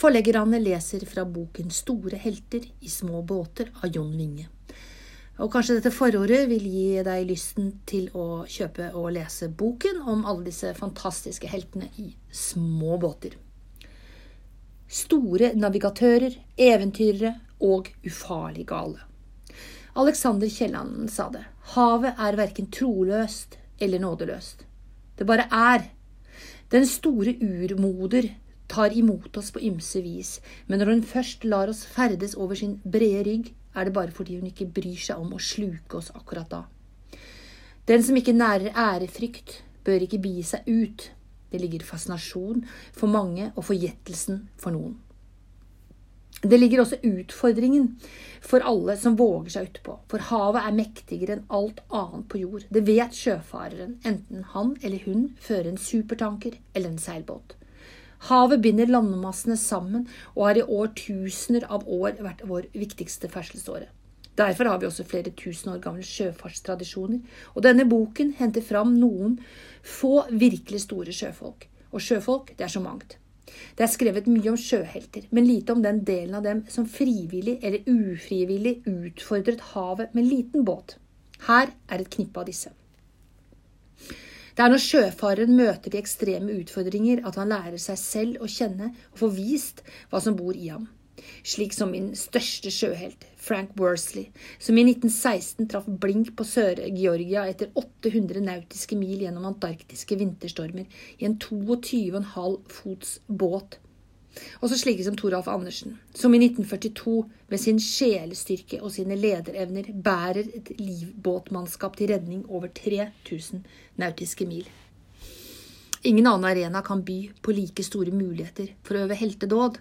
Forleggerne leser fra boken Store helter i små båter av Jon Winge. Og kanskje dette forordet vil gi deg lysten til å kjøpe og lese boken om alle disse fantastiske heltene i små båter. Store navigatører, eventyrere og ufarlig gale. Alexander Kielland sa det. Havet er verken troløst eller nådeløst. Det bare er. Den store urmoder tar imot oss på ymse vis, men når hun først lar oss ferdes over sin brede rygg, er det bare fordi hun ikke bryr seg om å sluke oss akkurat da. Den som ikke nærer ærefrykt, bør ikke bie seg ut. Det ligger fascinasjon for mange og forgjettelsen for noen. Det ligger også utfordringen for alle som våger seg utpå, for havet er mektigere enn alt annet på jord. Det vet sjøfareren, enten han eller hun fører en supertanker eller en seilbåt. Havet binder landmassene sammen og har i årtusener av år vært vår viktigste ferdselsåre. Derfor har vi også flere tusen år gamle sjøfartstradisjoner, og denne boken henter fram noen få virkelig store sjøfolk. Og sjøfolk, det er så mangt. Det er skrevet mye om sjøhelter, men lite om den delen av dem som frivillig eller ufrivillig utfordret havet med liten båt. Her er et knippe av disse. Det er når sjøfareren møter de ekstreme utfordringer at han lærer seg selv å kjenne og få vist hva som bor i ham. Slik som min største sjøhelt, Frank Worsley, som i 1916 traff blink på Sør-Georgia etter 800 nautiske mil gjennom antarktiske vinterstormer i en 22,5 fots båt også slike som Toralf Andersen, som i 1942 med sin sjelestyrke og sine lederevner bærer et livbåtmannskap til redning over 3000 nautiske mil. Ingen annen arena kan by på like store muligheter for å øve heltedåd.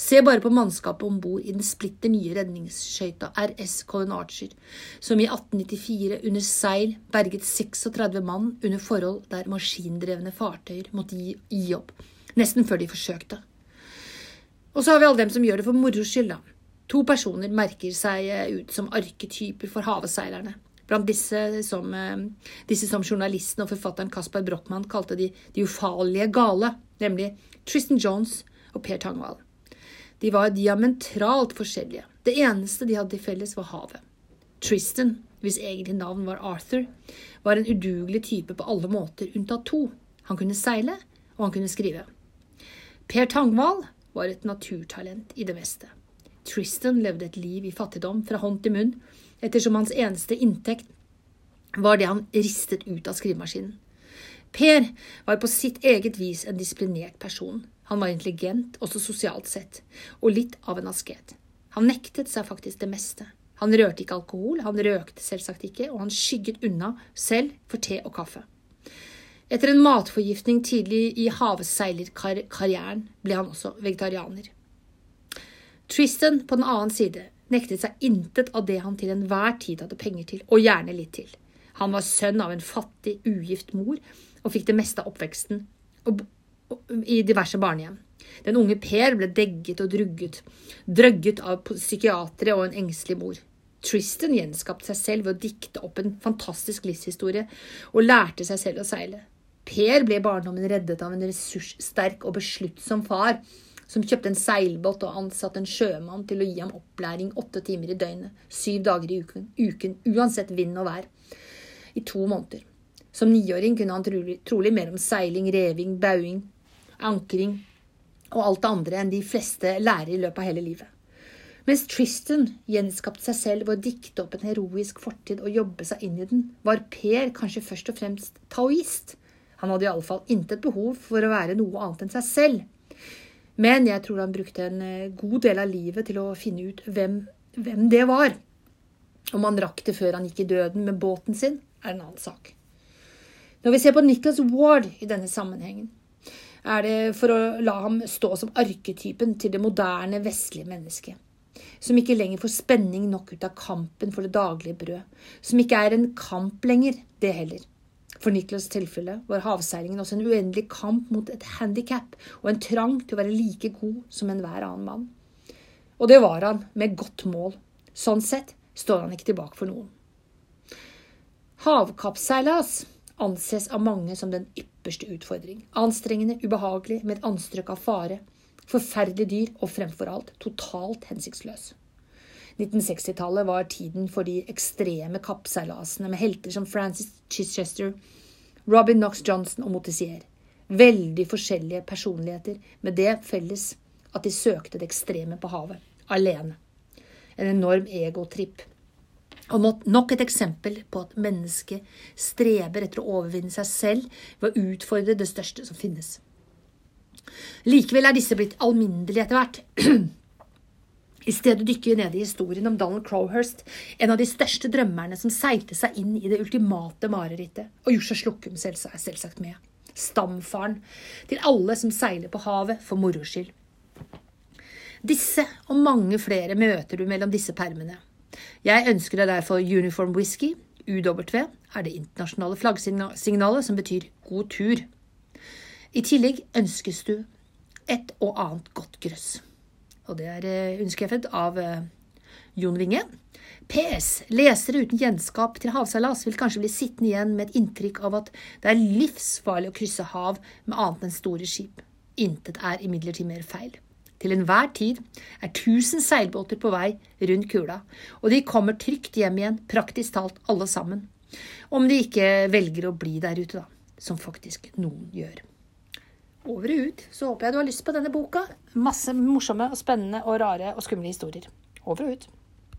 Se bare på mannskapet om bord i den splitter nye redningsskøyta RS Colin Archer, som i 1894 under seil berget 36 mann under forhold der maskindrevne fartøyer måtte gi, gi opp, nesten før de forsøkte. Og så har vi alle dem som gjør det for moro skyld, da. To personer merker seg eh, ut som arketyper for havseilerne. Blant disse som, eh, disse som journalisten og forfatteren Caspar Brochmann kalte de, de ufarlige gale, nemlig Tristan Jones og Per Tangvall. De var diametralt forskjellige. Det eneste de hadde til felles, var havet. Tristan, hvis egentlig navn var Arthur, var en udugelig type på alle måter, unntatt to. Han kunne seile, og han kunne skrive. Per Tangvall var et naturtalent i det meste. Tristan levde et liv i fattigdom fra hånd til munn, ettersom hans eneste inntekt var det han ristet ut av skrivemaskinen. Per var på sitt eget vis en disiplinert person. Han var intelligent, også sosialt sett, og litt av en asket. Han nektet seg faktisk det meste. Han rørte ikke alkohol, han røkte selvsagt ikke, og han skygget unna selv for te og kaffe. Etter en matforgiftning tidlig i havseilerkarrieren ble han også vegetarianer. Tristan på den annen side nektet seg intet av det han til enhver tid hadde penger til, og gjerne litt til. Han var sønn av en fattig, ugift mor og fikk det meste av oppveksten i diverse barnehjem. Den unge Per ble degget og drugget, drøgget av psykiatere og en engstelig mor. Tristan gjenskapte seg selv ved å dikte opp en fantastisk livshistorie, og lærte seg selv å seile. Per ble i barndommen reddet av en ressurssterk og besluttsom far som kjøpte en seilbåt og ansatte en sjømann til å gi ham opplæring åtte timer i døgnet, syv dager i uken, uken uansett vind og vær, i to måneder. Som niåring kunne han trolig, trolig mer om seiling, reving, bauing, ankring og alt det andre enn de fleste lærer i løpet av hele livet. Mens Tristan gjenskapte seg selv ved å dikte opp en heroisk fortid og jobbe seg inn i den, var Per kanskje først og fremst taoist han hadde iallfall intet behov for å være noe annet enn seg selv. Men jeg tror han brukte en eh, god del av livet til å finne ut hvem, hvem det var. Om han rakk det før han gikk i døden med båten sin, er en annen sak. Når vi ser på Nicholas Ward i denne sammenhengen, er det for å la ham stå som arketypen til det moderne, vestlige mennesket. Som ikke lenger får spenning nok ut av kampen for det daglige brød. Som ikke er en kamp lenger, det heller. For Niklas' tilfelle var havseilingen også en uendelig kamp mot et handikap og en trang til å være like god som enhver annen mann. Og det var han, med godt mål. Sånn sett står han ikke tilbake for noen. Havkappseilas anses av mange som den ypperste utfordring. Anstrengende, ubehagelig, med et anstrøk av fare. Forferdelig dyr og fremfor alt totalt hensiktsløs. 1960-tallet var tiden for de ekstreme kappseilasene med helter som Francis Chichester, Robin Knox Johnson og Motissier. Veldig forskjellige personligheter med det felles at de søkte det ekstreme på havet, alene. En enorm egotripp. Og nok et eksempel på at mennesket streber etter å overvinne seg selv ved å utfordre det største som finnes. Likevel er disse blitt alminnelige etter hvert. I stedet dykker vi ned i historien om Donald Crowhurst, en av de største drømmerne som seilte seg inn i det ultimate marerittet, og Jusha Slukkum er selvsagt med. Stamfaren til alle som seiler på havet for moro skyld. Disse og mange flere møter du mellom disse permene. Jeg ønsker deg derfor Uniform Whisky, UW, er det internasjonale flaggsignalet som betyr god tur. I tillegg ønskes du et og annet godt grøss. Og det er eh, underskrevet av eh, Jon Winge. PS. Lesere uten kjennskap til havseilas vil kanskje bli sittende igjen med et inntrykk av at det er livsfarlig å krysse hav med annet enn store skip. Intet er imidlertid mer feil. Til enhver tid er tusen seilbåter på vei rundt kula, og de kommer trygt hjem igjen, praktisk talt alle sammen. Om de ikke velger å bli der ute, da, som faktisk noen gjør. Over og ut, så håper jeg du har lyst på denne boka. Masse morsomme og spennende og rare og skumle historier. Over og ut.